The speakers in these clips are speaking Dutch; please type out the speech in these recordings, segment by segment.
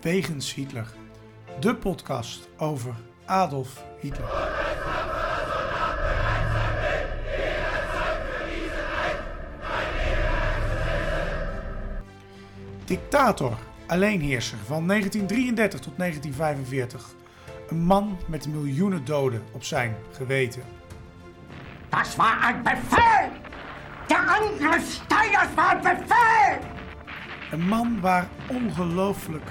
Wegens Hitler. De podcast over Adolf Hitler. Dictator, alleenheerser van 1933 tot 1945. Een man met miljoenen doden op zijn geweten. Das war ein Befehl! Der Angriff Steiners war ein Befehl! Een man waar ongelooflijk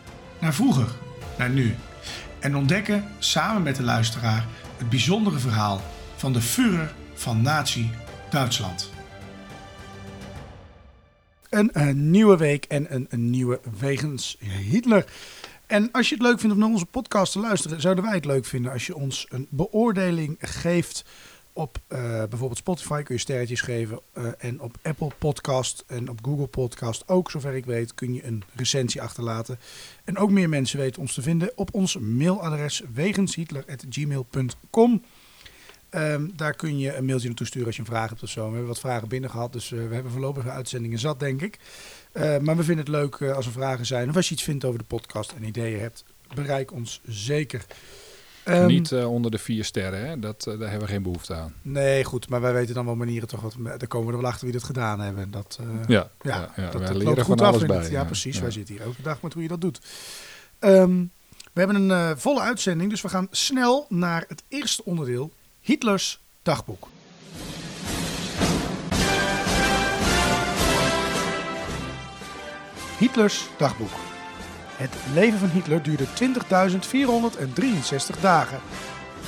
naar vroeger, naar nu. En ontdekken samen met de luisteraar het bijzondere verhaal van de Führer van Nazi-Duitsland. Een, een nieuwe week en een nieuwe Wegens Hitler. En als je het leuk vindt om naar onze podcast te luisteren, zouden wij het leuk vinden als je ons een beoordeling geeft op eh, bijvoorbeeld Spotify kun je sterretjes geven. eh, en op Apple Podcast en op Google Podcast ook, zover ik weet, kun je een recensie achterlaten. En ook meer mensen weten ons te vinden op ons mailadres wegenshitler.gmail.com. Ehm, daar kun je een mailtje naartoe sturen als je een vraag hebt of zo. We hebben wat vragen binnen gehad, dus eh, we hebben voorlopige uitzendingen zat, denk ik. Maar we vinden het leuk als er vragen zijn. Of als je iets vindt over de podcast en ideeën hebt, bereik ons zeker. Ehm, Niet eh, onder de vier sterren, hè? Dat, eh, daar hebben we geen behoefte aan. Nee, goed, maar wij weten dan wel manieren toch wat. Daar komen we er wel achter wie dat gedaan hebben. Dat, eh, Ja, ja, ja, ja, dat, dat leren van goed af alles bij. het- ja, precies. Wij zitten hier elke dag met hoe je dat doet. Ehm, we hebben een volle uitzending, dus we gaan snel naar het eerste onderdeel: Hitlers dagboek. Hitlers dagboek. Het leven van Hitler duurde 20.463 dagen.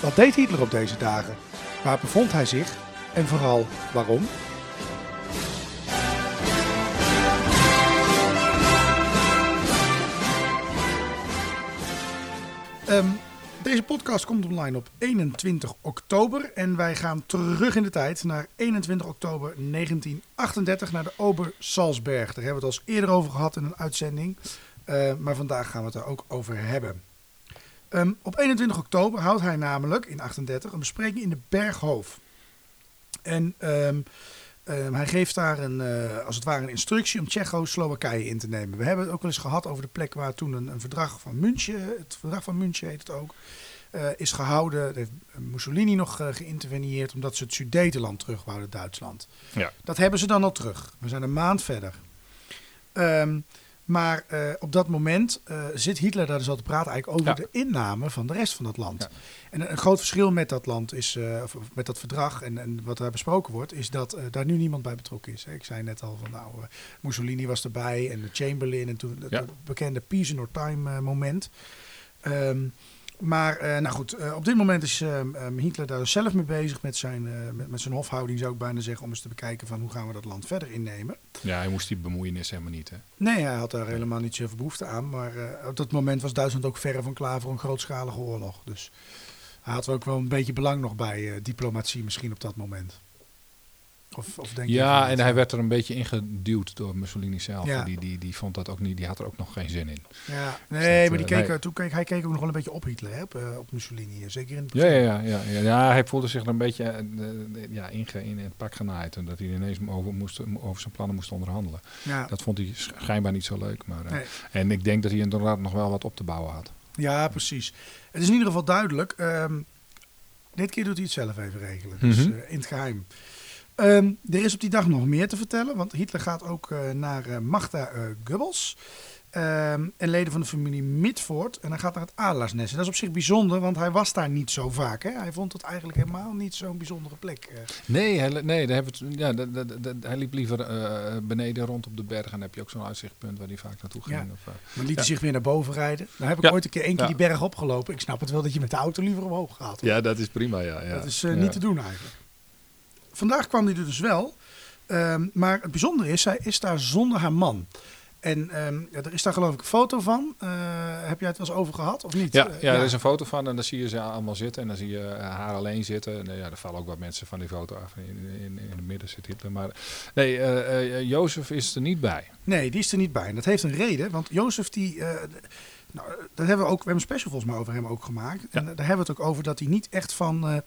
Wat deed Hitler op deze dagen? Waar bevond hij zich? En vooral waarom? Ehm, deze podcast komt online op 21 oktober. En wij gaan terug in de tijd naar 21 oktober 1938 naar de Ober-Salzberg. Daar hebben we het al eerder over gehad in een uitzending. Eh, maar vandaag gaan we het er ook over hebben. Ehm, op 21 oktober houdt hij namelijk in 38 een bespreking in de Berghof. En ehm, ehm, hij geeft daar een, eh, als het ware een instructie om Tsjechoslowakije in te nemen. We hebben het ook wel eens gehad over de plek waar toen een, een verdrag van München, het verdrag van München heet het ook, eh, is gehouden. Daar heeft Mussolini nog eh, geïnterveneerd omdat ze het Sudetenland terug wouden, Duitsland. Ja. Dat hebben ze dan al terug. We zijn een maand verder. Ehm, maar eh, op dat moment eh, zit Hitler daar dus al te praten eigenlijk over Ja. de inname van de rest van dat land. Ja. En een, een groot verschil met dat land is, eh, of, met dat verdrag en, en wat daar besproken wordt, is dat daar nu niemand bij betrokken is. hè. Ik zei net al van nou, Mussolini was erbij en Chamberlain en toen het Ja. bekende peace in our time moment. Ehm, maar eh, nou goed, eh, op dit moment is ehm, ehm, Hitler daar zelf mee bezig met zijn, eh, met, met zijn hofhouding, zou ik bijna zeggen, om eens te bekijken van hoe gaan we dat land verder innemen. ja, hij moest die bemoeienis helemaal niet, hè? Nee, hij had daar helemaal niet zoveel behoefte aan. Maar op dat moment was Duitsland ook verre van klaar voor een grootschalige oorlog. Dus hij had er ook wel een beetje belang nog bij, diplomatie misschien op dat moment. Of, of denk Ja, en hij werd er een beetje ingeduwd door Mussolini zelf. Ja. Die, die, die vond dat ook niet, die had er ook nog geen zin in. Ja, nee, maar die eh, keek, nee. toen keek, hij keek ook nog wel een beetje op Hitler, hè, op, eh, op Mussolini. Zeker in het Ja, ja, ja, ja, ja, hij voelde zich er een beetje eh, eh, ja, inge, in het pak genaaid. En dat hij ineens over, moest, over zijn plannen moest onderhandelen. Ja, Dat vond hij schijnbaar niet zo leuk. Maar, eh, Nee. En ik denk dat hij inderdaad nog wel wat op te bouwen had. ja, precies. Het is in ieder geval duidelijk. ehm, dit keer doet hij het zelf even regelen. Dus Mhm. eh, in het geheim. Ehm, er is op die dag nog meer te vertellen, want Hitler gaat ook eh, naar eh, Magda eh, Goebbels ehm, en leden van de familie Mitford. En hij gaat naar het Adelaarsnest. En dat is op zich bijzonder, want hij was daar niet zo vaak. Hè? Hij vond het eigenlijk helemaal niet zo'n bijzondere plek. eh. Nee, hij, nee daar hebben het, ja, dat- dat- dat- hij liep liever eh, beneden rond op de berg. En dan heb je ook zo'n uitzichtpunt waar hij vaak naartoe ging. Ja. Of, Maar liet hij zich weer naar boven rijden. Dan heb ik Ja. ooit een keer één keer Ja. die berg opgelopen. Ik snap het wel dat je met de auto liever omhoog gaat. hoor. ja, dat is prima, ja. ja. Dat is eh, Ja. niet te doen eigenlijk. Vandaag kwam hij er dus wel. Ehm, maar het bijzondere is, zij is daar zonder haar man. En ehm, ja, er is daar geloof ik een foto van. Eh, heb jij het wel eens over gehad of niet? Ja, Eh, ja, er is een foto van en dan zie je ze allemaal zitten. En dan zie je eh, haar alleen zitten. En ja, er vallen ook wat mensen van die foto af. In, in, in het midden zit Hitler. Maar nee, Jozef is er niet bij. Nee, die is er niet bij. En dat heeft een reden. Want Jozef, die. nou, daar hebben we ook. We hebben een special volgens mij over hem ook gemaakt. En daar hebben we het ook over dat hij niet echt van.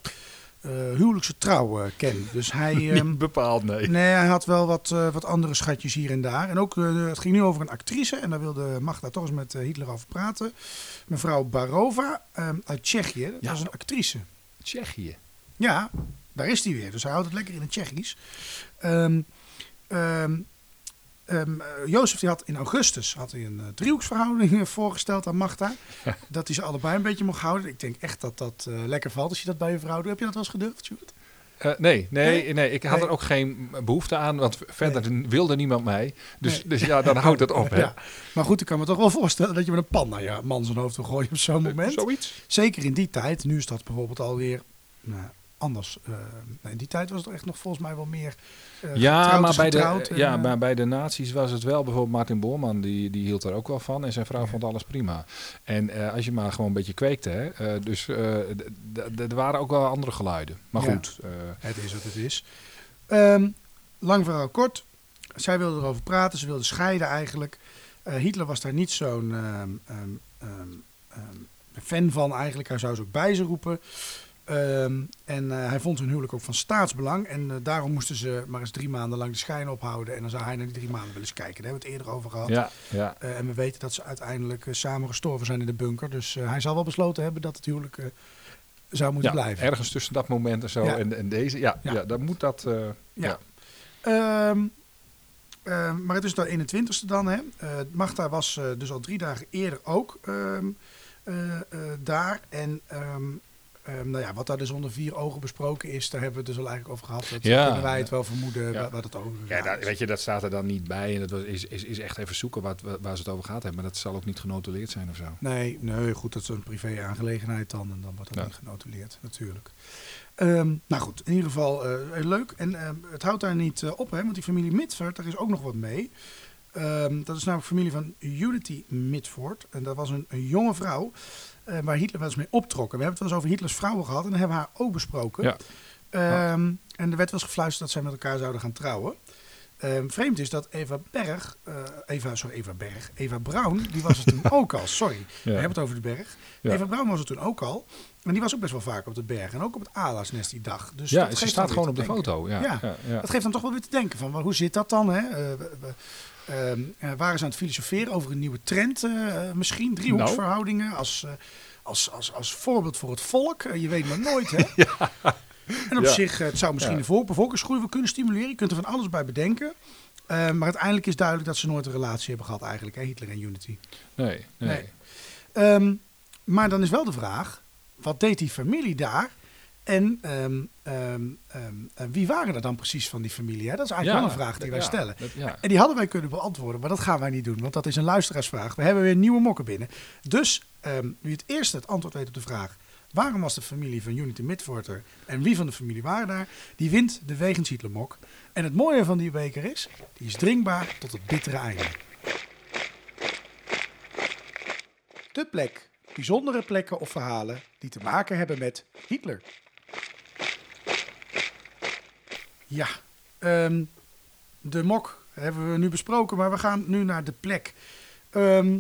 Eh huwelijkse trouw eh, kent. Dus hij. ehm, niet bepaald, nee. Nee, hij had wel wat, eh, wat andere schatjes hier en daar. En ook, het ging nu over een actrice. En daar wilde Magda toch eens met Hitler over praten. Mevrouw Barova ehm, uit Tsjechië. Dat Ja. was een actrice. Tsjechië. Ja, daar is hij weer. Dus hij houdt het lekker in het Tsjechisch. Ehm, eh, Jozef die had in augustus had hij een eh, driehoeksverhouding eh, voorgesteld aan Magda. Dat hij ze allebei een beetje mocht houden. Ik denk echt dat dat lekker valt als je dat bij je vrouw doet. Heb je dat wel eens gedurfd? Eh, nee, nee, nee, ik had Nee. er ook geen behoefte aan, want verder wilde niemand mij. Dus, dus ja, dan houdt het op. Hè. Ja. Maar goed, ik kan me toch wel voorstellen dat je met een pan naar je man zijn hoofd wil gooien op zo'n moment. Zoiets. Zeker in die tijd. Nu is dat bijvoorbeeld alweer nou, anders. Eh, in die tijd was het echt nog volgens mij wel meer eh, Ja, getrouwd maar bij, de, en, ja eh, maar bij de nazi's was het wel. Bijvoorbeeld Martin Boorman, die, die hield er ook wel van. En zijn vrouw vond alles prima. En eh, als je maar gewoon een beetje kweekte. Hè, eh, dus eh, er waren ook wel andere geluiden. Maar Ja. goed. eh, Het is wat het is. Ehm, lang verhaal kort. Zij wilde erover praten. Ze wilde scheiden eigenlijk. Eh, Hitler was daar niet zo'n ehm, ehm, fan van eigenlijk. Hij zou ze ook bij ze roepen. Ehm, en eh, hij vond hun huwelijk ook van staatsbelang. En eh, daarom moesten ze maar eens drie maanden lang de schijn ophouden. En dan zou hij naar die drie maanden willen eens kijken. Daar hebben we het eerder over gehad. ja, ja. Eh, en we weten dat ze uiteindelijk samen gestorven zijn in de bunker. Dus hij zal wel besloten hebben dat het huwelijk zou moeten ja, blijven. ergens tussen dat moment en zo en, en deze. Ja, Ja. dan moet dat. Ja. Ehm, ehm, maar het is de 21ste dan. Hè? Magda was dus al drie dagen eerder ook daar. En ehm, nou ja, wat daar dus onder vier ogen besproken is, daar hebben we het dus al eigenlijk over gehad. Dat Ja. kunnen wij het wel vermoeden Ja. wat, wat het over Ja, gaat. dat, weet je, dat staat er dan niet bij. En dat is, is, is echt even zoeken wat, wa- waar ze het over gehad hebben. Maar dat zal ook niet genotuleerd zijn of zo. Nee, nee, goed, dat is een privé-aangelegenheid dan. En dan wordt dat Ja. niet genotuleerd, natuurlijk. Ehm, nou goed, in ieder geval eh, leuk. En ehm, het houdt daar niet eh, op, hè, want die familie Mitford, daar is ook nog wat mee. Dat is namelijk familie van Unity Mitford. En dat was een, een jonge vrouw eh, waar Hitler wel eens mee optrok. En we hebben het wel eens over Hitlers vrouwen gehad en dan hebben we haar ook besproken. Ja. Ehm, En er werd wel eens gefluisterd dat zij met elkaar zouden gaan trouwen. Ehm, vreemd is dat Eva Berg, eh, Eva, sorry, Eva Berg, Eva Braun, die was er toen ook al. Sorry, we hebben het over de berg. Ja. Eva Braun was er toen ook al. En die was ook best wel vaak op de berg. En ook op het Alasnest die dag. Dus ja, dat ze staat gewoon op de denken. foto. Ja, Ja. Dat geeft dan toch wel weer te denken van, maar hoe zit dat dan? Hè? Eh, ehm, eh, waren ze aan het filosoferen over een nieuwe trend eh, misschien? Driehoeksverhoudingen als, eh, als, als, als voorbeeld voor het volk. Je weet maar nooit, hè? En op Ja. zich, het zou misschien Ja. de volk, bevolkingsgroei wel kunnen stimuleren. Je kunt er van alles bij bedenken. Eh, maar uiteindelijk is duidelijk dat ze nooit een relatie hebben gehad eigenlijk, hè? Hitler en Unity. Nee, nee. Nee. Ehm, maar dan is wel de vraag, wat deed die familie daar? En ehm, ehm, ehm, en wie waren er dan precies van die familie? Hè? Dat is eigenlijk wel een vraag die wij ja, stellen. dat- ja. En die hadden wij kunnen beantwoorden, maar dat gaan wij niet doen, want dat is een luisteraarsvraag. We hebben weer nieuwe mokken binnen. Dus wie het eerste het antwoord weet op de vraag... waarom was de familie van Unity Midford er en wie van de familie waren daar... die wint de Wegens Hitler mok. En het mooie van die beker is, die is drinkbaar tot het bittere einde. De plek. Bijzondere plekken of verhalen die te maken hebben met Hitler. Ja, ehm, de mok hebben we nu besproken, maar we gaan nu naar de plek. Ehm,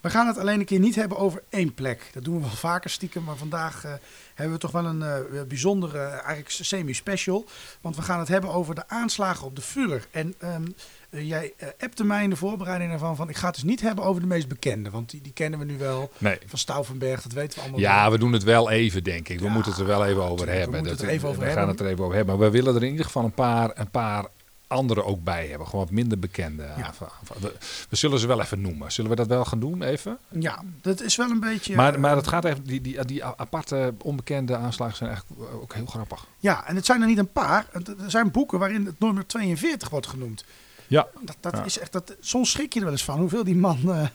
we gaan het alleen een keer niet hebben over één plek. Dat doen we wel vaker stiekem, maar vandaag eh, hebben we toch wel een eh, bijzondere, eigenlijk semi-special. Want we gaan het hebben over de aanslagen op de Führer. En ehm, eh, jij uh, appte mij in de voorbereiding ervan van... ik ga het dus niet hebben over de meest bekende, want die, die kennen we nu wel. Nee. Van Stauffenberg, dat weten we allemaal wel. Ja, we doen het wel even, denk ik. We Ja, moeten het er wel even over we hebben. moeten Dat- het er even over we hebben. gaan het er even over hebben. Maar we willen er in ieder geval een paar, een paar andere ook bij hebben. Gewoon wat minder bekende. aanva- aanva- We, we zullen ze wel even noemen. Zullen we dat wel gaan doen, even? Ja, dat is wel een beetje... Maar, maar het gaat even, die, die, die aparte onbekende aanslagen zijn eigenlijk ook heel grappig. Ja, en het zijn er niet een paar. Er zijn boeken waarin het nummer 42 wordt genoemd. Ja. Dat, dat Ja. is echt, dat, soms schrik je er wel eens van hoeveel die man eh,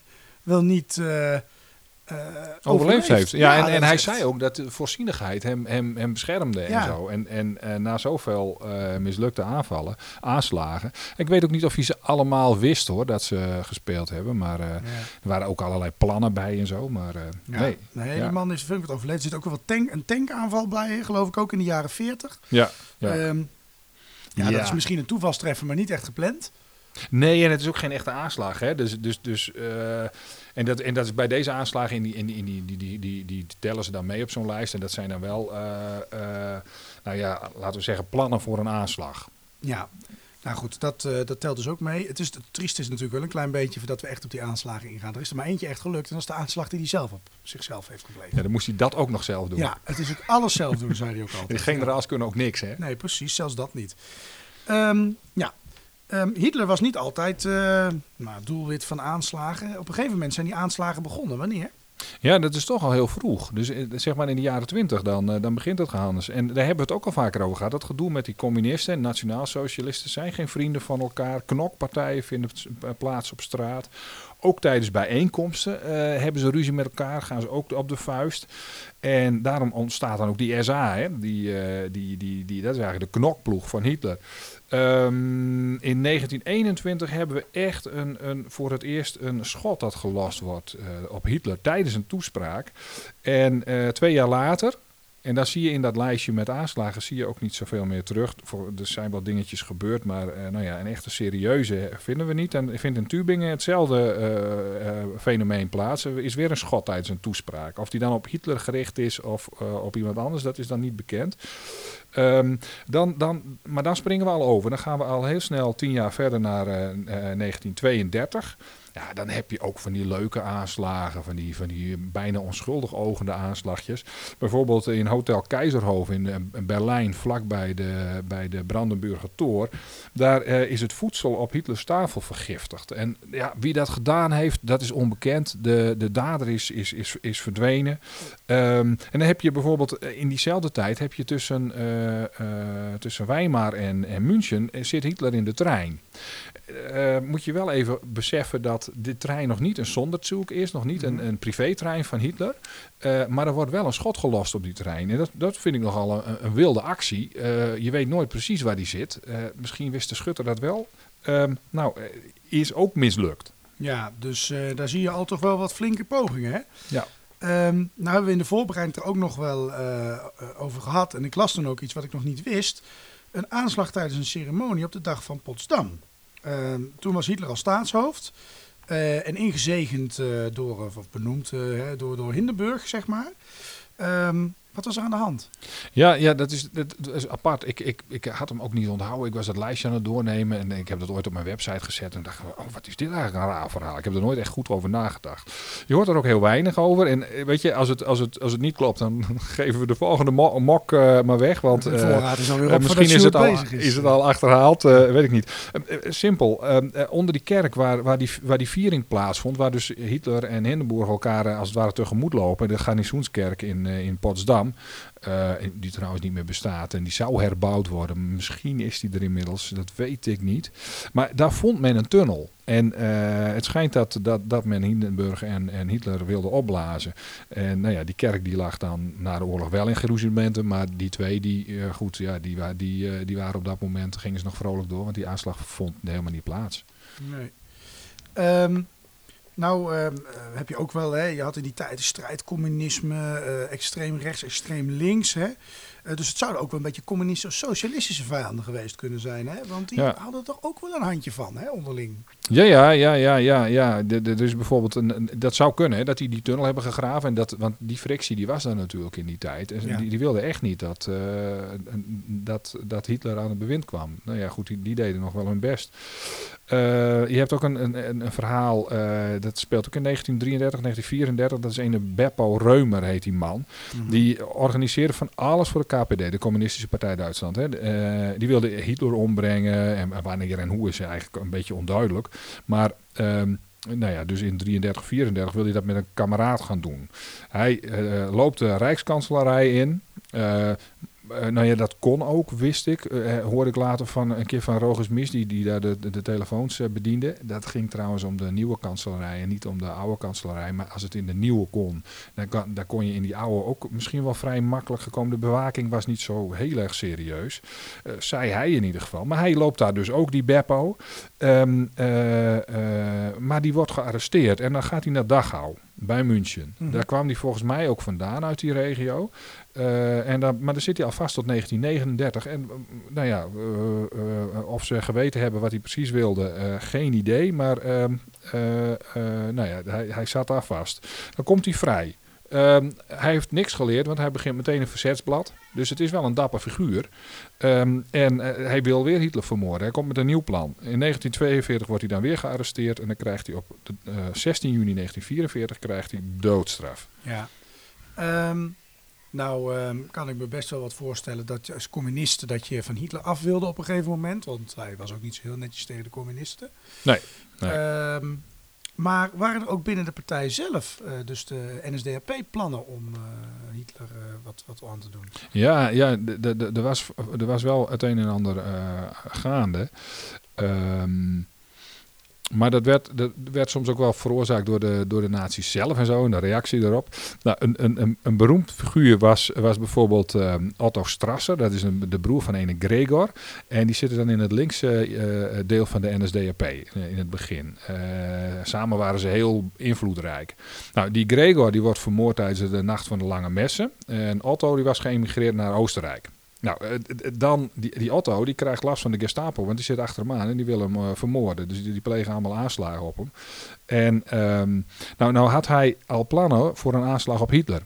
wel niet eh, eh, overleefd heeft. Ja, en, en hij echt- zei ook dat de voorzienigheid hem, hem, hem beschermde en zo. En, en eh, na zoveel eh, mislukte aanvallen, aanslagen. Ik weet ook niet of hij ze allemaal wist hoor, dat ze gespeeld hebben. Maar eh, Ja. er waren ook allerlei plannen bij en zo. Maar eh, Ja. nee. Nee, Ja. die man is flink wat overleden. Er zit ook wel wat tank, een tankaanval bij, geloof ik ook in de jaren 40. Ja, ja. Ehm, ja, Ja. dat is misschien een toevalstreffer, maar niet echt gepland. Nee, en het is ook geen echte aanslag. Hè? Dus, dus, dus, eh, en, dat, en dat is bij deze aanslagen, in die, in die, in die, die, die, die, die tellen ze dan mee op zo'n lijst. En dat zijn dan wel, eh, eh, nou ja, laten we zeggen, plannen voor een aanslag. Ja, nou goed, dat, dat telt dus ook mee. Het, is, het trieste is natuurlijk wel een klein beetje dat we echt op die aanslagen ingaan. Er is er maar eentje echt gelukt en dat is de aanslag die hij zelf op zichzelf heeft gepleegd. Ja, dan moest hij dat ook nog zelf doen. Ja, het is ook alles zelf doen, zei hij ook altijd. de generaals kunnen ook niks, hè? Nee, precies, zelfs dat niet. Ehm, ja, Ehm, Hitler was niet altijd eh, nou, doelwit van aanslagen. Op een gegeven moment zijn die aanslagen begonnen. Wanneer? Ja, dat is toch al heel vroeg. Dus eh, zeg maar in de jaren twintig, dan, eh, dan begint het gehandels. En daar hebben we het ook al vaker over gehad. Dat gedoe met die communisten en nationaalsocialisten zijn geen vrienden van elkaar. Knokpartijen vinden plaats op straat. Ook tijdens bijeenkomsten hebben ze ruzie met elkaar, gaan ze ook op de vuist. En daarom ontstaat dan ook die SA, hè? Die, die, die, die, dat is eigenlijk de knokploeg van Hitler. Ehm, in 1921 hebben we echt een, een, voor het eerst een schot dat gelost wordt eh, op Hitler tijdens een toespraak. En eh, twee jaar later, en daar zie je in dat lijstje met aanslagen, zie je ook niet zoveel meer terug. Voor, er zijn wel dingetjes gebeurd, maar eh, nou ja, een echte serieuze vinden we niet. En ik vind in Tübingen hetzelfde eh, eh, fenomeen plaats. Er is weer een schot tijdens een toespraak. Of die dan op Hitler gericht is of op iemand anders, dat is dan niet bekend. Ehm, dan, dan, maar dan springen we al over. Dan gaan we al heel snel tien jaar verder naar eh, eh, 1932. Ja, dan heb je ook van die leuke aanslagen, van die, van die bijna onschuldig ogende aanslagjes. Bijvoorbeeld in Hotel Keizerhof in eh, Berlijn, vlakbij de, bij de Brandenburger Tor. Daar eh, is het voedsel op Hitlers tafel vergiftigd. En ja, wie dat gedaan heeft, dat is onbekend. De, de dader is, is, is, is verdwenen. Ehm, en dan heb je bijvoorbeeld eh, in diezelfde tijd heb je tussen, eh, tussen Weimar en, en München zit Hitler in de trein. Moet je wel even beseffen dat dit trein nog niet een Sonderzug is, nog niet een, een privétrein van Hitler. Eh, maar er wordt wel een schot gelost op die trein. En dat, dat vind ik nogal een, een wilde actie. Eh, je weet nooit precies waar die zit. Eh, misschien wist de schutter dat wel. Ehm, nou, is ook mislukt. Ja, dus daar zie je al toch wel wat flinke pogingen. Hè? Ja. Ehm, nou hebben we in de voorbereiding er ook nog wel over gehad. En ik las toen ook iets wat ik nog niet wist. Een aanslag tijdens een ceremonie op de dag van Potsdam. Ehm, toen was Hitler als staatshoofd. Eh, en ingezegend eh, door, of benoemd eh, door, door Hindenburg, zeg maar. Ehm, wat was er aan de hand? Ja, ja dat, is, dat, is apart. Ik, ik, ik had hem ook niet onthouden. Ik was dat lijstje aan het doornemen en ik heb dat ooit op mijn website gezet. En dacht, oh, wat is dit eigenlijk een raar verhaal? Ik heb er nooit echt goed over nagedacht. Je hoort er ook heel weinig over. En eh, weet je, als het, als het, als het niet klopt, dan geven we de volgende mo- mok eh, maar weg. Want eh, is misschien is het, al, is. het al achterhaald, weet ik niet. Eh, eh, simpel, eh, eh, onder die kerk waar, waar, die, waar die viering plaatsvond, waar dus Hitler en Hindenburg elkaar als het ware tegemoet lopen, de garnizoenskerk in, in Potsdam, eh, die trouwens niet meer bestaat en die zou herbouwd worden. Misschien is die er inmiddels, dat weet ik niet. Maar daar vond men een tunnel. En eh, het schijnt dat, dat, dat men Hindenburg en, en Hitler wilde opblazen. En nou ja, die kerk die lag dan na de oorlog wel in geruzilementen. Maar die twee, die, eh, goed, ja, die, die, eh, die waren op dat moment, gingen ze nog vrolijk door. Want die aanslag vond helemaal niet plaats. Nee. Ehm, nou ehm, eh, heb je ook wel, hè, je had in die tijd de strijd communisme, eh, extreem rechts, extreem links. Hè? Eh, dus het zouden ook wel een beetje communistische of socialistische vijanden geweest kunnen zijn. Hè? Want die Ja. hadden toch ook wel een handje van, hè, onderling. Ja, ja, ja, ja, ja. ja. Er is bijvoorbeeld een, een- dat zou kunnen, hè, dat die die tunnel hebben gegraven. En dat, want die frictie die was daar natuurlijk in die tijd. En Ja. die, die wilden echt niet dat, eh, dat, dat Hitler aan het bewind kwam. Nou ja, goed, die, die deden nog wel hun best. Eh, je hebt ook een, een, een, verhaal, dat speelt ook in 1933, 1934. Dat is een Beppo Reumer, heet die man. Die organiseerde van alles voor de KPD, de Communistische Partij Duitsland. Hè. Eh, die wilde Hitler ombrengen. En wanneer en hoe is eigenlijk een beetje onduidelijk. Maar ehm, nou ja, dus in 33, 34 wil hij dat met een kameraad gaan doen. Hij eh, loopt de Rijkskanselarij in. eh, eh, nou ja, dat kon ook, wist ik. Eh, hoorde ik later van een keer van Rogers Mis, die, die daar de, de, de telefoons eh, bediende. Dat ging trouwens om de nieuwe kanselarij en niet om de oude kanselarij. Maar als het in de nieuwe kon, dan, kan, dan kon je in die oude ook misschien wel vrij makkelijk gekomen. De bewaking was niet zo heel erg serieus. Eh, zei hij in ieder geval. Maar hij loopt daar dus ook, die Beppo. Ehm, eh, eh, maar die wordt gearresteerd en dan gaat hij naar Dachau bij München. Mhm. Daar kwam hij volgens mij ook vandaan uit die regio. Eh, en dan, maar dan zit hij al vast tot 1939. En eh, nou ja, eh, eh, of ze geweten hebben wat hij precies wilde, geen idee. Maar ehm, eh, eh, nou ja, hij, hij zat daar vast. Dan komt hij vrij. Ehm, hij heeft niks geleerd, want hij begint meteen een verzetsblad. Dus het is wel een dapper figuur. Ehm, en hij wil weer Hitler vermoorden. Hij komt met een nieuw plan. In 1942 wordt hij dan weer gearresteerd. En dan krijgt hij op de, eh, 16 juni 1944 krijgt hij doodstraf. Ja. Nou ehm, kan ik me best wel wat voorstellen dat je als communiste dat je van Hitler af wilde op een gegeven moment. Want hij was ook niet zo heel netjes tegen de communisten. Nee, nee. Ehm, maar waren er ook binnen de partij zelf, eh, dus de NSDAP, plannen om eh, Hitler eh, wat, wat aan te doen? Ja, ja er was, er was wel het een en ander gaande. Ehm, maar dat werd, dat werd soms ook wel veroorzaakt door de, door de zelf en zo, en de reactie daarop. Nou, een, een, een, beroemd figuur was, was bijvoorbeeld ehm, Otto Strasser, dat is de broer van ene Gregor. En die zitten dan in het linkse eh, deel van de NSDAP eh, in het begin. Eh, samen waren ze heel invloedrijk. Nou, die Gregor die wordt vermoord tijdens de Nacht van de Lange Messen. En Otto die was geëmigreerd naar Oostenrijk. Nou, eh, dan, die, die Otto, die krijgt last van de Gestapo, want die zit achter hem aan en die wil hem eh, vermoorden. Dus die, die plegen allemaal aanslagen op hem. En ehm, nou, nou had hij al plannen voor een aanslag op Hitler,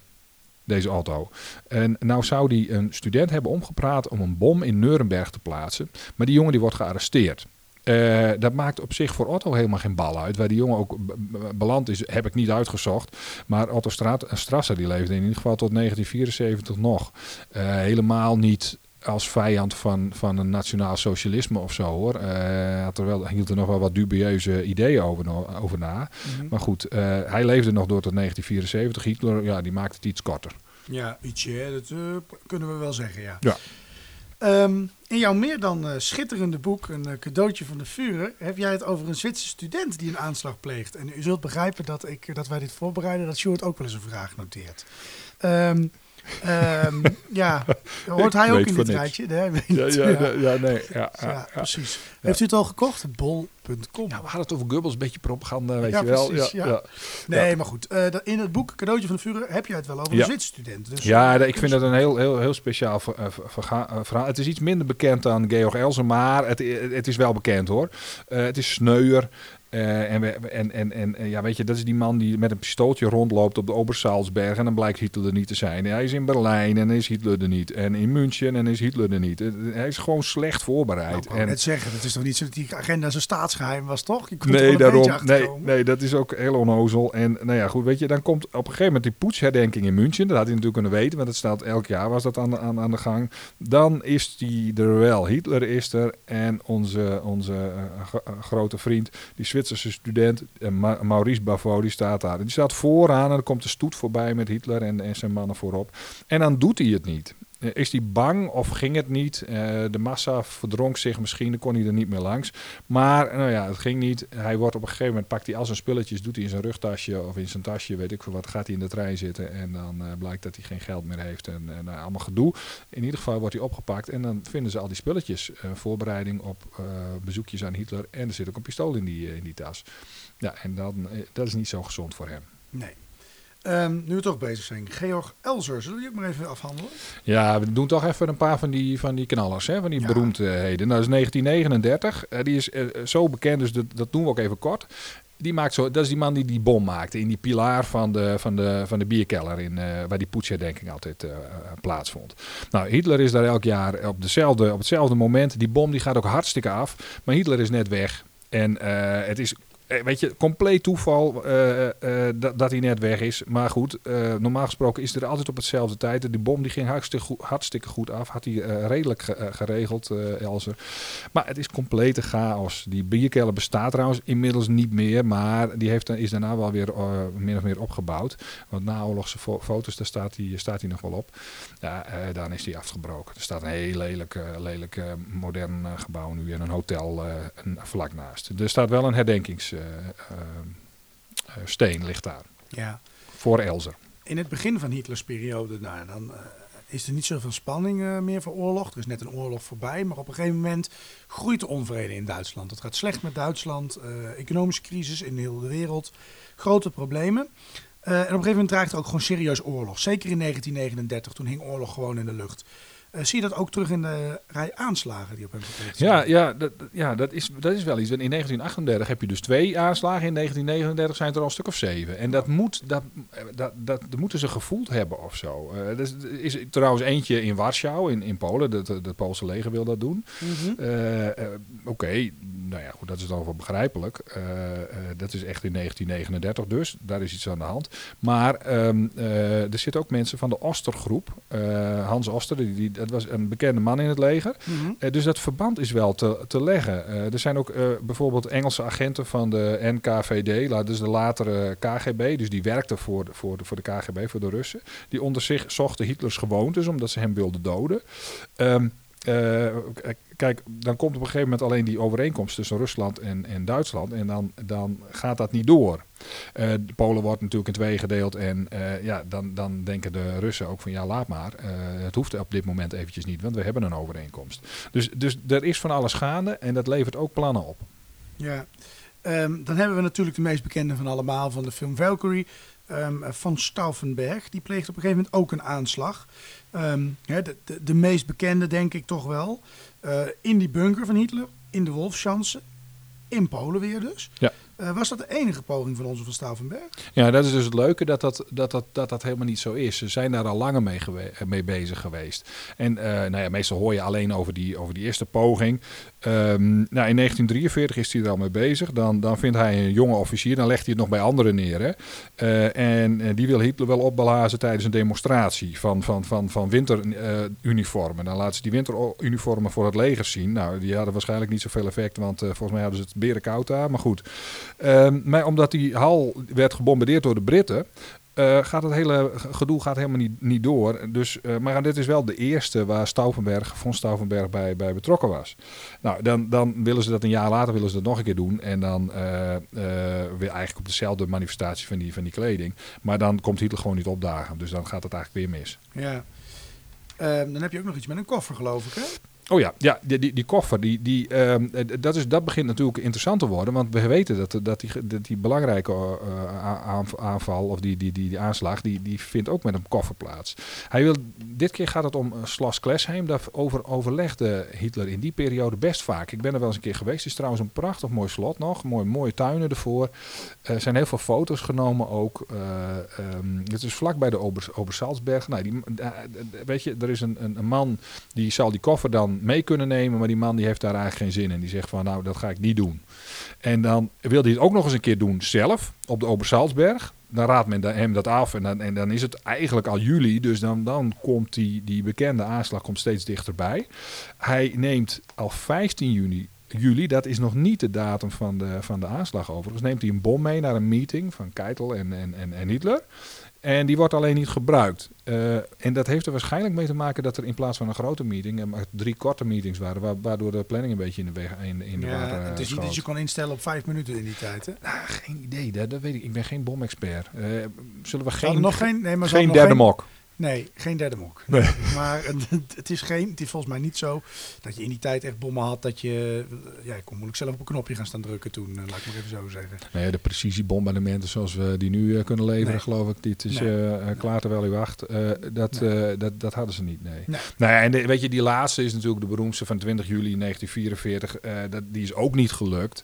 deze Otto. En nou zou die een student hebben omgepraat om een bom in Nuremberg te plaatsen. Maar die jongen die wordt gearresteerd. Eh, dat maakt op zich voor Otto helemaal geen bal uit. Waar die jongen ook beland is, heb ik niet uitgezocht. Maar Otto Straat, Strasser die leefde in ieder geval tot 1974 nog. Eh, helemaal niet als vijand van, van een nationaal socialisme of zo hoor. Eh, Hij had er wel, hield er nog wel wat dubieuze ideeën over, over na. Maar goed, eh, hij leefde nog door tot 1974. Hitler, ja, die maakte het iets korter. Ja, ietsje, hè, dat kunnen we wel zeggen, ja. Ja. Ehm, in jouw meer dan eh, schitterende boek, een eh, cadeautje van de Führer, heb jij het over een Zwitserse student die een aanslag pleegt. En u zult begrijpen dat, ik, dat wij dit voorbereiden, dat Sjoerd ook wel eens een vraag noteert. Ehm, ehm, ja, hoort hij ook in dit niks. rijtje? Nee, weet Ja, ja, ja. ja, nee. Ja, Ja, ja, ja. precies. Heeft u het al gekocht? Bol.com. Ja, we hadden het over Goebbels, een beetje propaganda, weet Ja, je wel. precies, ja. Nee, maar goed. eh, dat- in het boek Cadeautje van de Führer heb je het wel over Ja. een Zwitserse student. Dus, Ja, ik vind het een heel, heel, heel speciaal eh, eh, verhaal. Het is iets minder bekend dan Georg Elsen, maar het, het is wel bekend hoor. Eh, het is sneuer. Eh, en, we- en, en, en ja, weet je, dat is die man die met een pistooltje rondloopt op de Obersalzberg. En dan blijkt Hitler er niet te zijn. Hij is in Berlijn en is Hitler er niet. En in München en is Hitler er niet. Eh, Hij is gewoon slecht voorbereid. Nou, ik en, net zeggen, het is toch niet zo dat die agenda zo'n staatsgeheim was, toch? Nee, daarom. Nee, nee, dat is ook heel onnozel. En nou ja, goed, weet je, dan komt op een gegeven moment die poetsherdenking in München. Dat had hij natuurlijk kunnen weten, want het staat elk jaar was dat aan de, aan, aan de gang. Dan is die er wel. Hitler is er en onze, onze eh, gro- grote vriend, die Zwitserse student, eh, Ma- Maurice Bavo, die staat daar. Die staat vooraan en dan komt de stoet voorbij met Hitler en, en zijn mannen voorop. En dan doet hij het niet. Eh, Is hij bang of ging het niet? Eh, de massa verdronk zich misschien, dan kon hij er niet meer langs. Maar nou ja, het ging niet. Hij wordt op een gegeven moment, pakt hij al zijn spulletjes, doet hij in zijn rugtasje of in zijn tasje, weet ik veel wat, gaat hij in de trein zitten. En dan eh, blijkt dat hij geen geld meer heeft en, en nou, allemaal gedoe. In ieder geval wordt hij opgepakt en dan vinden ze al die spulletjes. voorbereiding op bezoekjes aan Hitler en er zit ook een pistool in die, in die tas. Ja, en dan, dat is niet zo gezond voor hem. Nee. Ehm, nu we toch bezig zijn. Georg Elzer, zullen we die ook maar even afhandelen? Ja, we doen toch even een paar van die, van die knallers, hè, van die Ja. beroemdheden. Nou, dat is 1939. Eh, die is eh, zo bekend, dus dat, dat doen we ook even kort. Die maakt zo, dat is die man die die bom maakte in die pilaar van de, van de, van de bierkeller, in, eh, waar die poetsherdenking altijd plaatsvond. Nou, Hitler is daar elk jaar op, dezelfde, op hetzelfde moment. Die bom die gaat ook hartstikke af, maar Hitler is net weg. En het is weet je, compleet toeval eh, eh, dat, hij net weg is. Maar goed, eh, normaal gesproken is er altijd op hetzelfde tijd. Die bom die ging hartstikke goed, af. Had hij eh, redelijk ge- eh, geregeld, eh Elzer. Maar het is complete chaos. Die bierkelder bestaat trouwens inmiddels niet meer. Maar die heeft, is daarna wel weer eh, min of meer opgebouwd. Want naoorlogse fo foto's, daar staat hij, staat nog wel op. Ja, eh, dan is die afgebroken. Er staat een heel lelijk, eh, lelijk eh, modern eh, gebouw nu en een hotel eh, vlak naast. Er staat wel een herdenkingssteen ligt daar Ja. voor Elzer. In het begin van Hitlers periode, nou, dan eh, is er niet zoveel spanning eh, meer voor oorlog. Er is net een oorlog voorbij, maar op een gegeven moment groeit de onvrede in Duitsland. Het gaat slecht met Duitsland, eh, economische crisis in heel de wereld, grote problemen. Eh, en op een gegeven moment dreigt er ook gewoon serieus oorlog. Zeker in 1939, toen hing oorlog gewoon in de lucht. Eh, zie je dat ook terug in de rij aanslagen die op hem gepleegd zijn? Ja, ja, dat, dat- ja dat, is, dat is wel iets. In 1938 heb je dus twee aanslagen. In 1939 zijn het er al een stuk of zeven. En dat, moet, dat, dat, dat, dat moeten ze gevoeld hebben of zo. Eh, er is, er is trouwens eentje in Warschau, in, in Polen. Het de, Poolse leger wil dat doen. Mhm. Eh, eh, Oké, nou ja, goed, dat is dan wel begrijpelijk. Eh, eh, dat is echt in 1939 dus. Daar is iets aan de hand. Maar ehm, eh, er zitten ook mensen van de Ostergroep. Eh, Hans Oster, die, die, dat was een bekende man in het leger. Mhm. Eh, dus dat verband is wel te, te leggen. Eh, er zijn ook eh, bijvoorbeeld Engelse agenten van de NKVD, dus de latere KGB, dus die werkten voor de, voor, de, voor de KGB, voor de Russen. Die onder zich zochten Hitlers gewoontes, omdat ze hem wilden doden. Ehm, eh, kijk, dan komt op een gegeven moment alleen die overeenkomst tussen Rusland en, en Duitsland. En dan, dan gaat dat niet door. Eh, de Polen wordt natuurlijk in twee gedeeld. En eh, ja, dan, dan denken de Russen ook van ja, laat maar. Eh, het hoeft op dit moment eventjes niet, want we hebben een overeenkomst. Dus, dus er is van alles gaande en dat levert ook plannen op. Ja, Ehm, dan hebben we natuurlijk de meest bekende van allemaal van de film Valkyrie. ehm, van Stauffenberg. Die pleegt op een gegeven moment ook een aanslag. Ehm, de, de, de meest bekende denk ik toch wel. In die bunker van Hitler, in de Wolfschanze. In Polen weer dus. Ja. Eh, was dat de enige poging van onze van Stauffenberg? Ja, dat is dus het leuke dat dat, dat, dat, dat, helemaal niet zo is. Ze zijn daar al langer mee, eh, mee bezig geweest. En eh, nou ja, meestal hoor je alleen over die, over die eerste poging. Ehm, nou, in 1943 is hij er al mee bezig. Dan, dan vindt hij een jonge officier, dan legt hij het nog bij anderen neer. Hè? En die wil Hitler wel opblazen tijdens een demonstratie van, van, van, van winteruniformen. dan laten ze die winteruniformen voor het leger zien. Nou, die hadden waarschijnlijk niet zoveel effect, want volgens mij hadden ze het berenkoud daar. Maar goed. Ehm, maar omdat die hal werd gebombardeerd door de Britten, eh, gaat het hele gedoe gaat helemaal niet, niet door. Dus, eh, maar dit is wel de eerste waar Stauffenberg, von Stauffenberg bij, bij betrokken was. Nou, dan, dan willen ze dat een jaar later willen ze dat nog een keer doen. En dan eh, weer eigenlijk op dezelfde manifestatie van die, van die kleding. Maar dan komt Hitler gewoon niet opdagen. Dus dan gaat het eigenlijk weer mis. Ja. Ehm, dan heb je ook nog iets met een koffer, geloof ik, hè? Oh ja, ja die, die, die koffer, die, die, ehm, eh, dat, is, dat begint natuurlijk interessant te worden. Want we weten dat, dat, die, dat die belangrijke eh, aanv- aanval of die, die, die, die aanslag, die, die vindt ook met een koffer plaats. Hij wil, dit keer gaat het om uh, Schloss Klesheim. Daarover overlegde Hitler in die periode best vaak. Ik ben er wel eens een keer geweest. Het is trouwens een prachtig mooi slot nog. Mooi, mooie tuinen ervoor. Er zijn heel veel foto's genomen ook. Eh, ehm, het is vlak bij de Ober, Obersalzberg. Nou, eh, weet je, er is een, een, een man die zal die koffer dan mee kunnen nemen. Maar die man die heeft daar eigenlijk geen zin in. Die zegt van nou, dat ga ik niet doen. En dan wil hij het ook nog eens een keer doen zelf op de Obersalzberg. Dan raadt men hem dat af en dan, en dan is het eigenlijk al juli. Dus dan, dan komt die, die bekende aanslag komt steeds dichterbij. Hij neemt al 15 juni juli, dat is nog niet de datum van de, van de aanslag overigens, neemt hij een bom mee naar een meeting van Keitel en, en, en, en Hitler. En die wordt alleen niet gebruikt. Uh, en dat heeft er waarschijnlijk mee te maken dat er in plaats van een grote meeting er maar drie korte meetings waren, wa waardoor de planning een beetje in de, weg, in, in de ja, war uh, Het is niet dat je kon instellen op vijf minuten in die tijd, hè? Nou, geen idee, dat, dat weet ik. Ik ben geen bomexpert. Uh, zullen we geen, nog geen, nee, maar geen derde mok? Nee, geen derde mok. Nee. Maar het, het is geen, het is volgens mij niet zo dat je in die tijd echt bommen had dat je, ja, je kon moeilijk zelf op een knopje gaan staan drukken toen, uh, laat ik maar even zo zeggen. Nee, de precisiebombardementen zoals we die nu uh, kunnen leveren, Nee. geloof ik, dit is uh, klaar terwijl u wacht. Uh, dat, dat, dat hadden ze niet, nee. Nee. Nou ja, en de, weet je, die laatste is natuurlijk de beroemdste van 20 juli 1944. eh, dat, die is ook niet gelukt.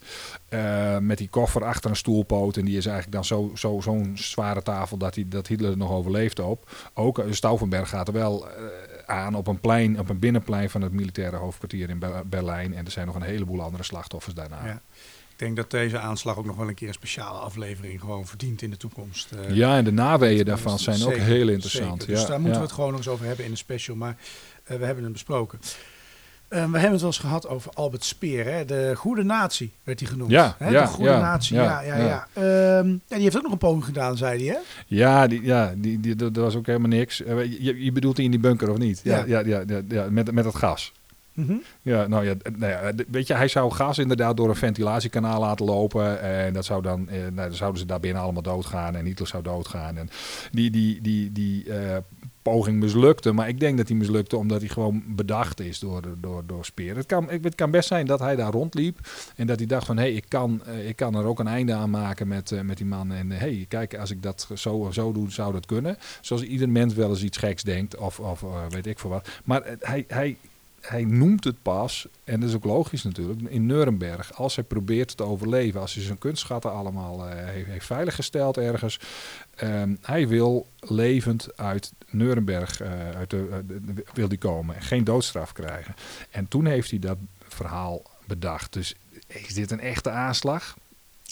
Eh, met die koffer achter een stoelpoot. En die is eigenlijk dan zo'n zo, zo'n zware tafel dat, die, dat Hitler er nog overleeft op. Ook Stauffenberg gaat er wel uh, aan op een plein, op een binnenplein van het militaire hoofdkwartier in Be Berlijn. En er zijn nog een heleboel andere slachtoffers daarna. Ja. Ik denk dat deze aanslag ook nog wel een keer een speciale aflevering gewoon verdient in de toekomst. Eh, ja, en de naweeën daarvan zijn zeker, ook heel interessant. zeker. Dus ja, daar moeten ja. we het gewoon nog eens over hebben in een special. Maar eh, we hebben hem besproken. Eh, we hebben het wel eens gehad over Albert Speer. Hè? De Goede Natie werd hij genoemd. Ja, hè? ja, de Goede ja, Natie. ja, Ja, ja. Ehm, ja, die heeft ook nog een poging gedaan, zei hij. Hè? Ja, die, ja die, die, dat dat was ook helemaal niks. Eh, Je, je bedoelt die in die bunker of niet? Ja, ja. Ja, ja, met, met het gas. Mhm. Ja, nou ja, nou ja, weet je, hij zou gas inderdaad door een ventilatiekanaal laten lopen. En dat zou dan, eh, nou, dan zouden ze daar binnen allemaal doodgaan. En Hitler zou doodgaan. En die, die, die, die eh, poging mislukte. Maar ik denk dat hij mislukte omdat hij gewoon bedacht is door, door, door Speer. Het kan, het kan best zijn dat hij daar rondliep. En dat hij dacht van, hé, hey, ik, kan, eh, ik kan er ook een einde aan maken met, eh, met die man. En hé, hey, kijk, als ik dat zo zo doe, zou dat kunnen. Zoals ieder mens wel eens iets geks denkt. Of, of eh, weet ik veel wat. Maar eh, hij... hij hij noemt het pas, en dat is ook logisch natuurlijk, in Nuremberg. Als hij probeert te overleven, als hij zijn kunstschatten allemaal eh, heeft, heeft veiliggesteld ergens. Ehm, hij wil levend uit Nuremberg eh, uit de, eh, de- wil die komen. Geen doodstraf krijgen. En toen heeft hij dat verhaal bedacht. Dus is dit een echte aanslag?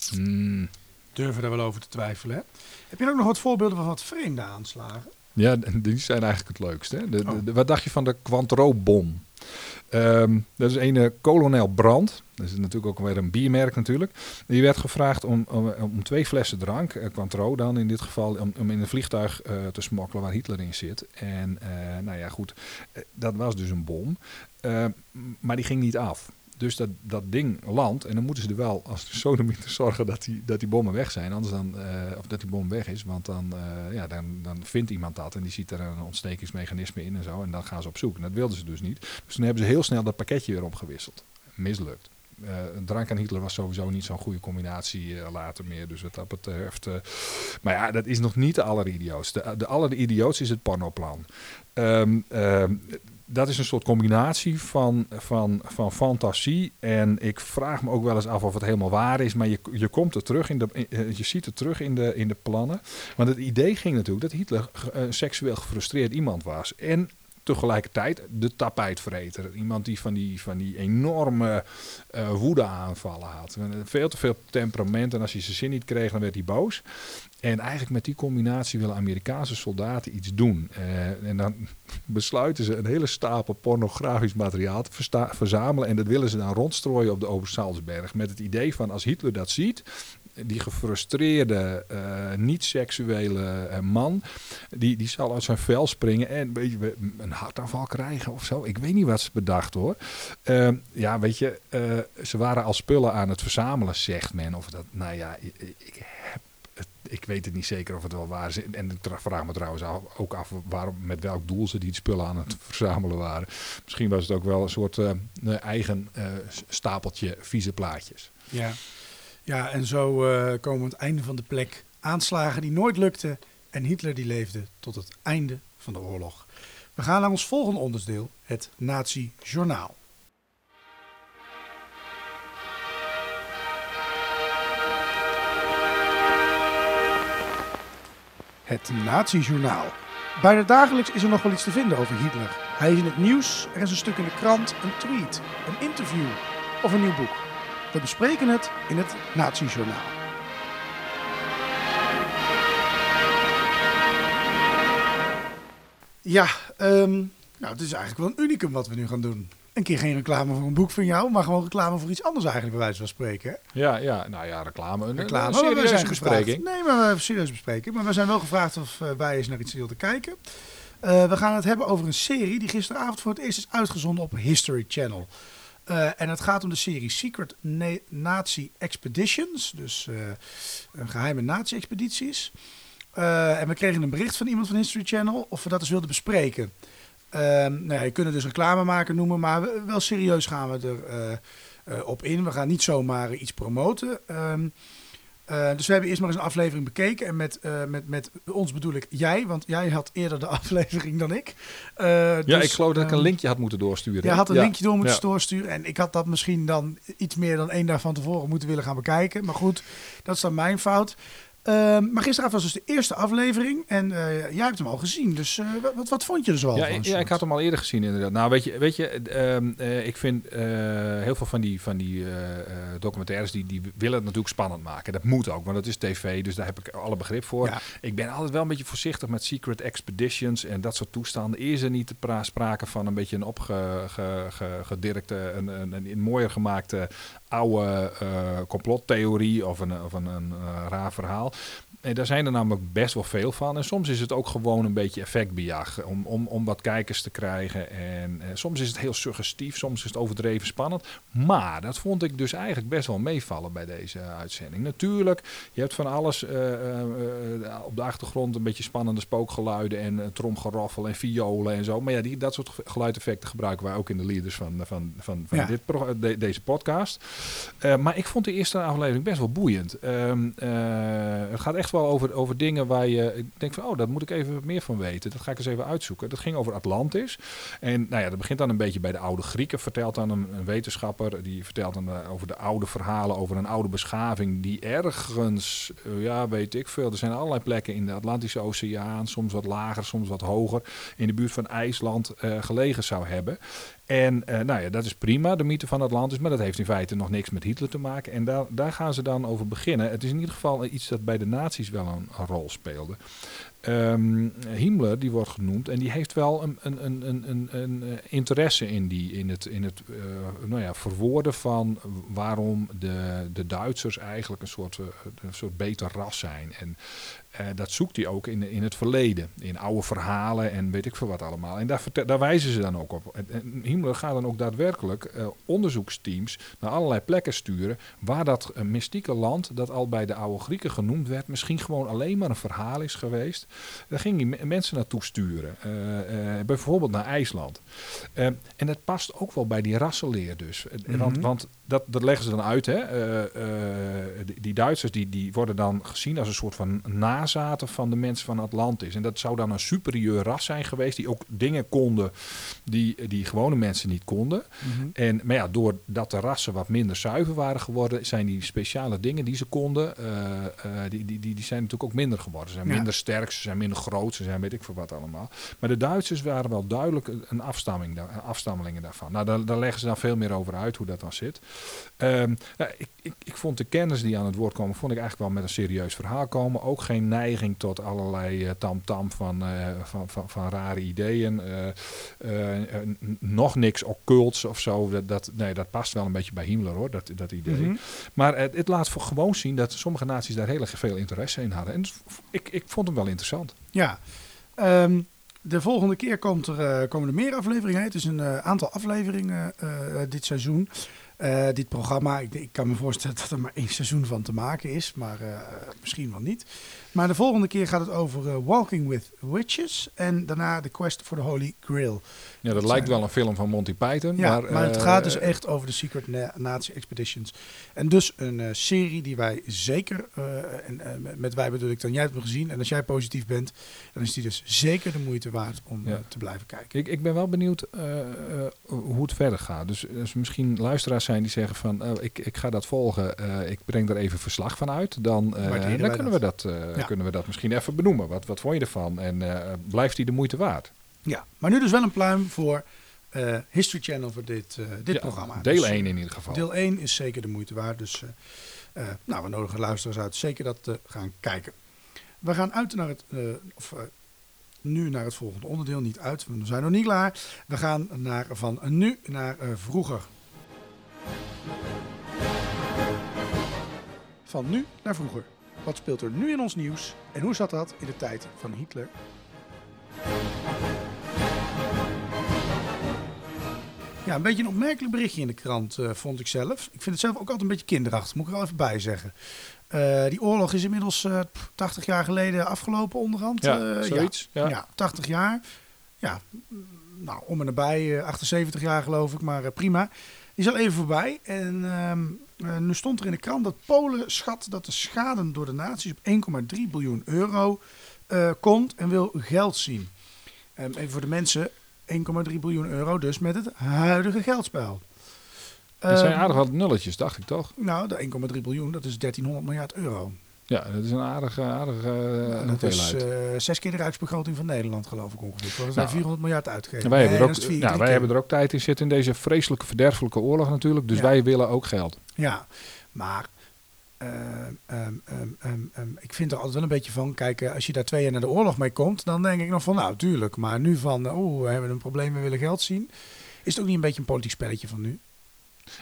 Hmm, Durven daar wel over te twijfelen. Hè? Heb je ook nog wat voorbeelden van wat vreemde aanslagen? Ja, die zijn eigenlijk het leukste. Hè? De- Oh. de- wat dacht je van de Quantro-bom? Ehm, dat is een eh, kolonel Brand. Dat is natuurlijk ook weer een biermerk natuurlijk. Die werd gevraagd om, om, twee flessen drank, eh, Cointreau dan in dit geval, om, om in een vliegtuig eh, te smokkelen waar Hitler in zit. En nou ja, goed, dat was dus een bom. Eh, m- maar die ging niet af. Dus dat, dat ding landt en dan moeten ze er wel als sodomieter zorgen dat die, dat die bommen weg zijn. Anders dan, eh, of dat die bom weg is, want dan, eh, ja, dan, dan vindt iemand dat en die ziet er een ontstekingsmechanisme in en zo. En dan gaan ze op zoek. En dat wilden ze dus niet. Dus toen hebben ze heel snel dat pakketje weer opgewisseld. Mislukt. Eh, drank en Hitler was sowieso niet zo'n goede combinatie later meer. Dus wat dat betreft. eh, maar ja, dat is nog niet de alleridiootst. De, de alleridiootst is het pornoplan. Ehm, dat is een soort combinatie van, van, van fantasie. En ik vraag me ook wel eens af of het helemaal waar is. Maar je, je komt er terug in de. eh, Je ziet het terug in de, in de plannen. Want het idee ging natuurlijk dat Hitler een seksueel gefrustreerd iemand was. En tegelijkertijd de tapijtvreter. Iemand die van die, van die enorme eh woedeaanvallen had. Veel te veel temperament. En als hij zijn zin niet kreeg, dan werd hij boos. En eigenlijk met die combinatie willen Amerikaanse soldaten iets doen. Eh, en dan besluiten ze een hele stapel pornografisch materiaal te verzamelen. En dat willen ze dan rondstrooien op de Obersalzberg. Met het idee van als Hitler dat ziet, die gefrustreerde, eh, niet-seksuele eh, man, die, die zal uit zijn vel springen en weet een hartaanval krijgen of zo. Ik weet niet wat ze bedacht hoor. Eh, ja, weet je, ze waren al spullen aan het verzamelen, zegt men. Of dat, nou ja, ik, ik weet het niet zeker of het wel waar is. En ik vraag me trouwens ook af waarom, met welk doel ze die spullen aan het verzamelen waren. Misschien was het ook wel een soort eh, eigen eh, stapeltje vieze plaatjes. Ja, ja en zo eh, komen aan het einde van de plek. Aanslagen die nooit lukten en Hitler die leefde tot het einde van de oorlog. We gaan naar ons volgende onderdeel, het Nazi-journaal. Het Nazi-journaal. Bijna dagelijks is er nog wel iets te vinden over Hitler. Hij is in het nieuws, er is een stuk in de krant, een tweet, een interview of een nieuw boek. We bespreken het in het Nazi-journaal. Ja, ehm, nou, het is eigenlijk wel een unicum wat we nu gaan doen. Een keer geen reclame voor een boek van jou, maar gewoon reclame voor iets anders eigenlijk, bij wijze van spreken. hè? Ja, ja, nou ja, reclame. Een, Reclame. een we serieuze zijn bespreking. gevraagd- Nee, maar we hebben serieus bespreken. Maar we zijn wel gevraagd of eh, wij eens naar iets wilden kijken. Eh, we gaan het hebben over een serie die gisteravond voor het eerst is uitgezonden op History Channel. Eh, en het gaat om de serie Secret Na- Nazi Expeditions. Dus een geheime nazi-expedities. En we kregen een bericht van iemand van History Channel of we dat eens wilden bespreken. Ehm, nou ja, je kunt het dus reclame maken noemen, maar we- wel serieus gaan we er eh, eh, op in. We gaan niet zomaar iets promoten. Ehm, eh, dus we hebben eerst maar eens een aflevering bekeken. En met, met, met ons bedoel ik jij, want jij had eerder de aflevering dan ik. Ja, dus, ik geloof dat ik een ehm, linkje had moeten doorsturen. Jij had een Ja. linkje door moeten Ja. doorsturen. En ik had dat misschien dan iets meer dan één dag van tevoren moeten willen gaan bekijken. Maar goed, dat is dan mijn fout. Ehm, maar gisteravond was dus de eerste aflevering. En eh, jij hebt hem al gezien. Dus eh, wat, wat vond je er zoal Ja, van? ja, ik had hem al eerder gezien inderdaad. Nou, weet je, weet je ehm, eh, ik vind heel veel van die, van die documentaires, die, die willen het natuurlijk spannend maken. Dat moet ook, want dat is tv, dus daar heb ik alle begrip voor. Ja. Ik ben altijd wel een beetje voorzichtig met secret expeditions en dat soort toestanden. Is er niet sprake van een beetje een opgedirkte, een, een, een, een mooier gemaakte oude eh, complottheorie of een, of een, een eh, raar verhaal. Daar zijn er namelijk best wel veel van. En soms is het ook gewoon een beetje effectbejag om, om, om wat kijkers te krijgen. En eh, soms is het heel suggestief, soms is het overdreven spannend. Maar dat vond ik dus eigenlijk best wel meevallen bij deze uitzending. Natuurlijk, je hebt van alles eh, eh, eh, op de achtergrond een beetje spannende spookgeluiden en tromgeroffel en violen en zo. Maar ja, die, dat soort geluideffecten gebruiken wij ook in de leaders van, van, van, van Ja. dit de- deze podcast. Maar ik vond de eerste aflevering best wel boeiend. Ehm, eh, het gaat echt wel over, over dingen waar je ik denk van, oh, daar moet ik even meer van weten. Dat ga ik eens even uitzoeken. Dat ging over Atlantis. En nou ja, dat begint dan een beetje bij de oude Grieken. Vertelt dan een, een wetenschapper, die vertelt dan eh, over de oude verhalen, over een oude beschaving die ergens, eh, ja, weet ik veel. Er zijn allerlei plekken in de Atlantische Oceaan, soms wat lager, soms wat hoger, in de buurt van IJsland eh, gelegen zou hebben. En eh, nou ja, dat is prima, de mythe van Atlantis, maar dat heeft in feite nog niks met Hitler te maken. En daar, daar gaan ze dan over beginnen. Het is in ieder geval iets dat bij de nazi's wel een, rol speelde. Ehm, Himmler, die wordt genoemd, en die heeft wel een, een, een, eh, interesse in, die, in het, in het eh, nou ja, verwoorden van waarom de, de Duitsers eigenlijk een soort, een soort beter ras zijn. En eh, dat zoekt hij ook in, in het verleden, in oude verhalen en weet ik veel wat allemaal. En daar, daar wijzen ze dan ook op. En, en Himmler gaat dan ook daadwerkelijk eh, onderzoeksteams naar allerlei plekken sturen waar dat eh, mystieke land, dat al bij de oude Grieken genoemd werd, misschien gewoon alleen maar een verhaal is geweest. Daar ging hij me- mensen naartoe sturen. Bijvoorbeeld naar IJsland. Eh, en dat past ook wel bij die rassenleer dus. Eh, want, Mhm. want dat, dat leggen ze dan uit. Hè? Die, die Duitsers die, die worden dan gezien als een soort van nazaten van de mensen van Atlantis. En dat zou dan een superieur ras zijn geweest die ook dingen konden die, die gewone mensen niet konden. En, maar ja, doordat de rassen wat minder zuiver waren geworden, zijn die speciale dingen die ze konden, eh, eh, die, die, die, die zijn natuurlijk ook minder geworden. Ze zijn Ja. minder sterk, ze zijn minder groot, ze zijn weet ik veel wat allemaal. Maar de Duitsers waren wel duidelijk een afstamming, daar- afstammelingen daarvan. Nou, daar, daar leggen ze dan veel meer over uit hoe dat dan zit. Ehm, nou, ik, ik, ik vond de kennis die aan het woord komen, vond ik eigenlijk wel met een serieus verhaal komen. Ook geen neiging tot allerlei eh, tamtam van, eh, van, van, van rare ideeën. Eh, nog niks occults of zo. Dat, dat, nee, dat past wel een beetje bij Himmler hoor, dat, dat idee. Mhm. Maar het, het laat voor gewoon zien dat sommige naties daar heel erg veel interesse in hadden. En dus ik, ik vond hem wel interessant. Ja. Ehm, de volgende keer komt er, komen er meer afleveringen. Het is een aantal afleveringen dit seizoen. Dit programma, ik, ik kan me voorstellen dat er maar één seizoen van te maken is, maar misschien wel niet. Maar de volgende keer gaat het over eh, Walking with Witches en daarna The Quest for the Holy Grail. Ja, dat Dat lijkt wel een film van Monty Python. Ja, maar, maar, het eh, gaat dus echt over de Secret Na- Nazi Expeditions. En dus een eh, serie die wij zeker, en met- wij bedoel ik dan, jij hebt hem gezien. En als jij positief bent, dan is die dus zeker de moeite waard om Ja. te blijven kijken. Ik, ik ben wel benieuwd hoe het verder gaat. Dus als er misschien luisteraars zijn die zeggen van ik, ik ga dat volgen, ik breng er even verslag van uit, dan, dan kunnen, we dat, Ja. kunnen we dat misschien even benoemen. Wat, wat vond je ervan? En eh, blijft die de moeite waard? Ja, maar nu dus wel een pluim voor eh, History Channel voor dit, eh, dit Ja, programma. Deel Dus, 1 in ieder geval. Deel 1 is zeker de moeite waard. Dus nou, we nodigen luisteraars uit zeker dat te gaan kijken. We gaan uit naar het, of nu naar het volgende onderdeel. Niet uit, we zijn nog niet klaar. We gaan naar, van nu naar vroeger. Van nu naar vroeger. Wat speelt er nu in ons nieuws en hoe zat dat in de tijd van Hitler? Ja, een beetje een opmerkelijk berichtje in de krant, eh, vond ik zelf. Ik vind het zelf ook altijd een beetje kinderachtig, moet ik er wel even bij zeggen. Eh, die oorlog is inmiddels eh, pff, 80 jaar geleden afgelopen onderhand. Ja, Eh, zoiets, ja. Ja. 80 jaar. Ja, nou, om en nabij, eh, 78 jaar geloof ik, maar eh, prima. Die is al even voorbij. En ehm, eh, nu stond er in de krant dat Polen schat dat de schade door de nazi's op 1,3 biljoen euro eh, komt en wil geld zien. Ehm, even voor de mensen, 1,3 biljoen euro dus met het huidige geldspel. Dat zijn Ehm, aardig wat nulletjes, dacht ik toch? nou, de 1,3 biljoen, dat is 1300 miljard euro. Ja, dat is een aardige, aardige Nou, uh, dat is eh, zes keer de rijksbegroting van Nederland, geloof ik ongeveer. Er zijn Nou, 400 miljard uitgegeven. wij Nee, hebben, er ook, vier, wij hebben er ook tijd in zitten in deze vreselijke, verderfelijke oorlog natuurlijk. Dus Ja. wij willen ook geld. Ja, maar ehm, ehm, ehm, ik vind er altijd wel een beetje van, kijk, eh, als je daar twee jaar naar de oorlog mee komt, dan denk ik nog van, nou, tuurlijk. Maar nu van, eh, oeh, we hebben een probleem, we willen geld zien. Is het ook niet een beetje een politiek spelletje van nu?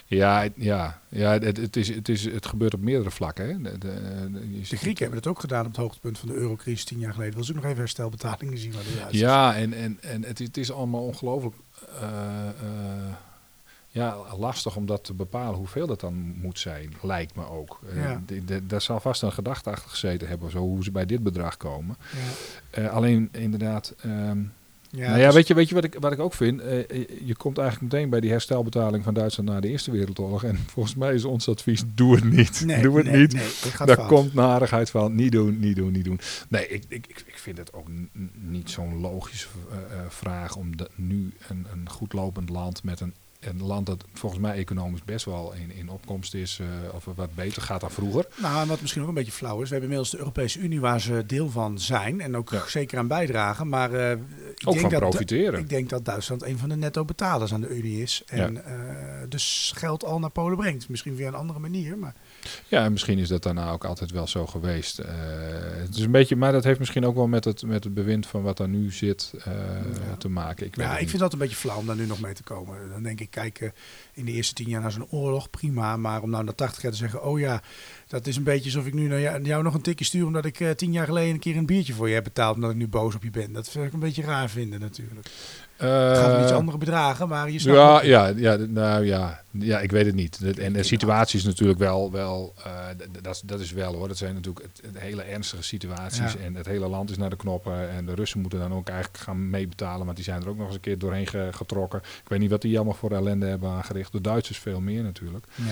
Ja, het- ja, ja het, het, is, het, is, het gebeurt op meerdere vlakken. Hè. De, de, de- Grieken hebben het ook gedaan op het hoogtepunt van de eurocrisis tien jaar geleden. Wil ze ook nog even herstelbetalingen zien waar Ja, en, en, en het, het is allemaal ongelooflijk eh, eh, ja, lastig om dat te bepalen hoeveel dat dan moet zijn, lijkt me ook. Eh, Ja. daar zal vast een gedachte achter gezeten hebben, zo hoe ze bij dit bedrag komen. Ja. Alleen inderdaad, ehm, Ja, nou ja, dus- weet je, weet je wat, ik, wat ik ook vind? Eh, je komt eigenlijk meteen bij die herstelbetaling van Duitsland na de Eerste Wereldoorlog. En volgens mij is ons advies, doe het niet. nee, doe het nee, niet. Nee, Daar fout. komt narigheid van. Niet doen, niet doen, niet doen. Nee, ik, ik, ik vind het ook niet zo'n logische eh, eh, vraag om de, nu een, een goed lopend land met een, een land dat volgens mij economisch best wel in, in opkomst is, eh, of wat beter gaat dan vroeger. Nou, en wat misschien ook een beetje flauw is, we hebben inmiddels de Europese Unie waar ze deel van zijn en ook Ja. zeker aan bijdragen. Maar eh, ik, Ook denk van dat, profiteren. ik denk dat Duitsland een van de netto betalers aan de Unie is. En eh, dus geld al naar Polen brengt. Misschien via een andere manier, maar Ja, en misschien is dat daarna ook altijd wel zo geweest. Eh, het is een beetje, maar dat heeft misschien ook wel met het, met het bewind van wat er nu zit eh, te maken. Ik, weet ja, ik niet. vind dat een beetje flauw om daar nu nog mee te komen. Dan denk ik, kijk, eh, in de eerste tien jaar naar zo'n oorlog, prima. Maar om nou na 80 jaar te zeggen, oh ja, dat is een beetje alsof ik nu naar jou, nog een tikje stuur... omdat ik tien jaar geleden een keer een biertje voor je heb betaald... omdat ik nu boos op je ben. Dat vind ik een beetje raar vinden natuurlijk. Het gaat om iets Eh, andere bedragen, maar je snapt... Ja, ja, ja, nou ja, ja, ik weet het niet. Dat- En de situatie is natuurlijk wel, wel eh, dat, dat is wel hoor. Dat zijn natuurlijk het, het hele ernstige situaties. Ja. En het hele land is naar de knoppen. En de Russen moeten dan ook eigenlijk gaan meebetalen. Want die zijn er ook nog eens een keer doorheen ge- getrokken. Ik weet niet wat die allemaal voor ellende hebben aangericht. De Duitsers veel meer natuurlijk. Ja.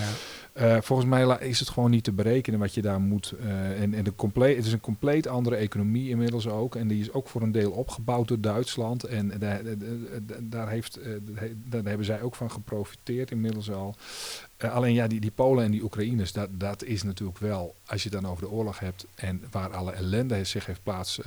Eh, volgens mij is het gewoon niet te berekenen wat je daar moet. eh, en en de compleet, het is een compleet andere economie inmiddels ook. En die is ook voor een deel opgebouwd door Duitsland. En daar, daar- heeft, eh, hebben zij ook van geprofiteerd inmiddels al. Alleen ja, die, die Polen en die Oekraïners, dat, dat is natuurlijk wel, als je het dan over de oorlog hebt en waar alle ellende zich heeft plaats,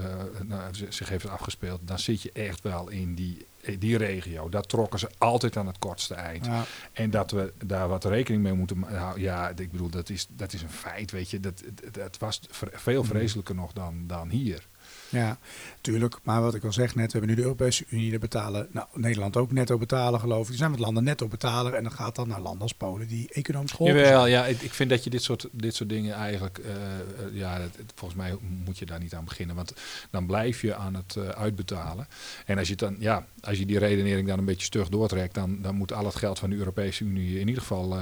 nou, zich heeft afgespeeld, dan zit je echt wel in die, die regio. Daar trokken ze altijd aan het kortste eind. Ja. En dat we daar wat rekening mee moeten. Nou, ja, ik bedoel, dat is, dat is een feit, weet je. Dat, dat, was veel vreselijker nog dan, dan hier. Ja, tuurlijk. Maar wat ik al zeg net, we hebben nu de Europese Unie, daar betalen, nou Nederland ook netto betalen geloof ik. Er zijn wat landen netto betaler en dan gaat dan naar landen als Polen die economisch geholpen. Jawel, ja, ik, vind dat je dit soort, dit soort dingen eigenlijk, eh, eh, ja, dat, volgens mij moet je daar niet aan beginnen, want dan blijf je aan het eh, uitbetalen. En als je dan, ja, als je die redenering dan een beetje stug doortrekt, dan, dan moet al het geld van de Europese Unie in ieder geval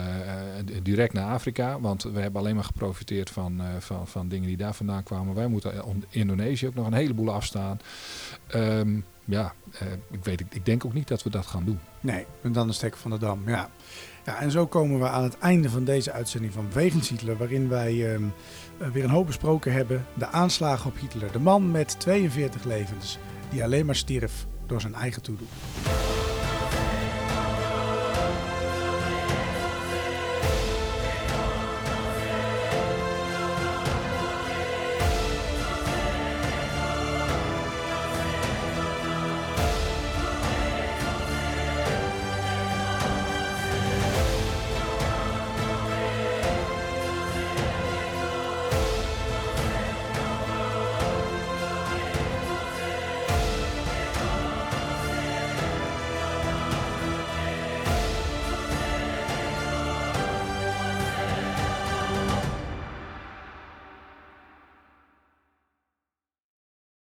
direct naar Afrika, want we hebben alleen maar geprofiteerd van, van, van dingen die daar vandaan kwamen. Wij moeten Indonesië ook nog een heleboel afstaan. Ehm, ja, eh, ik weet, ik, denk ook niet dat we dat gaan doen. Nee, en dan de stekker van de dam, ja. Ja, en zo komen we aan het einde van deze uitzending van Wegens Hitler, waarin wij ehm, eh, weer een hoop besproken hebben. De aanslagen op Hitler, de man met 42 levens, die alleen maar stierf door zijn eigen toedoen.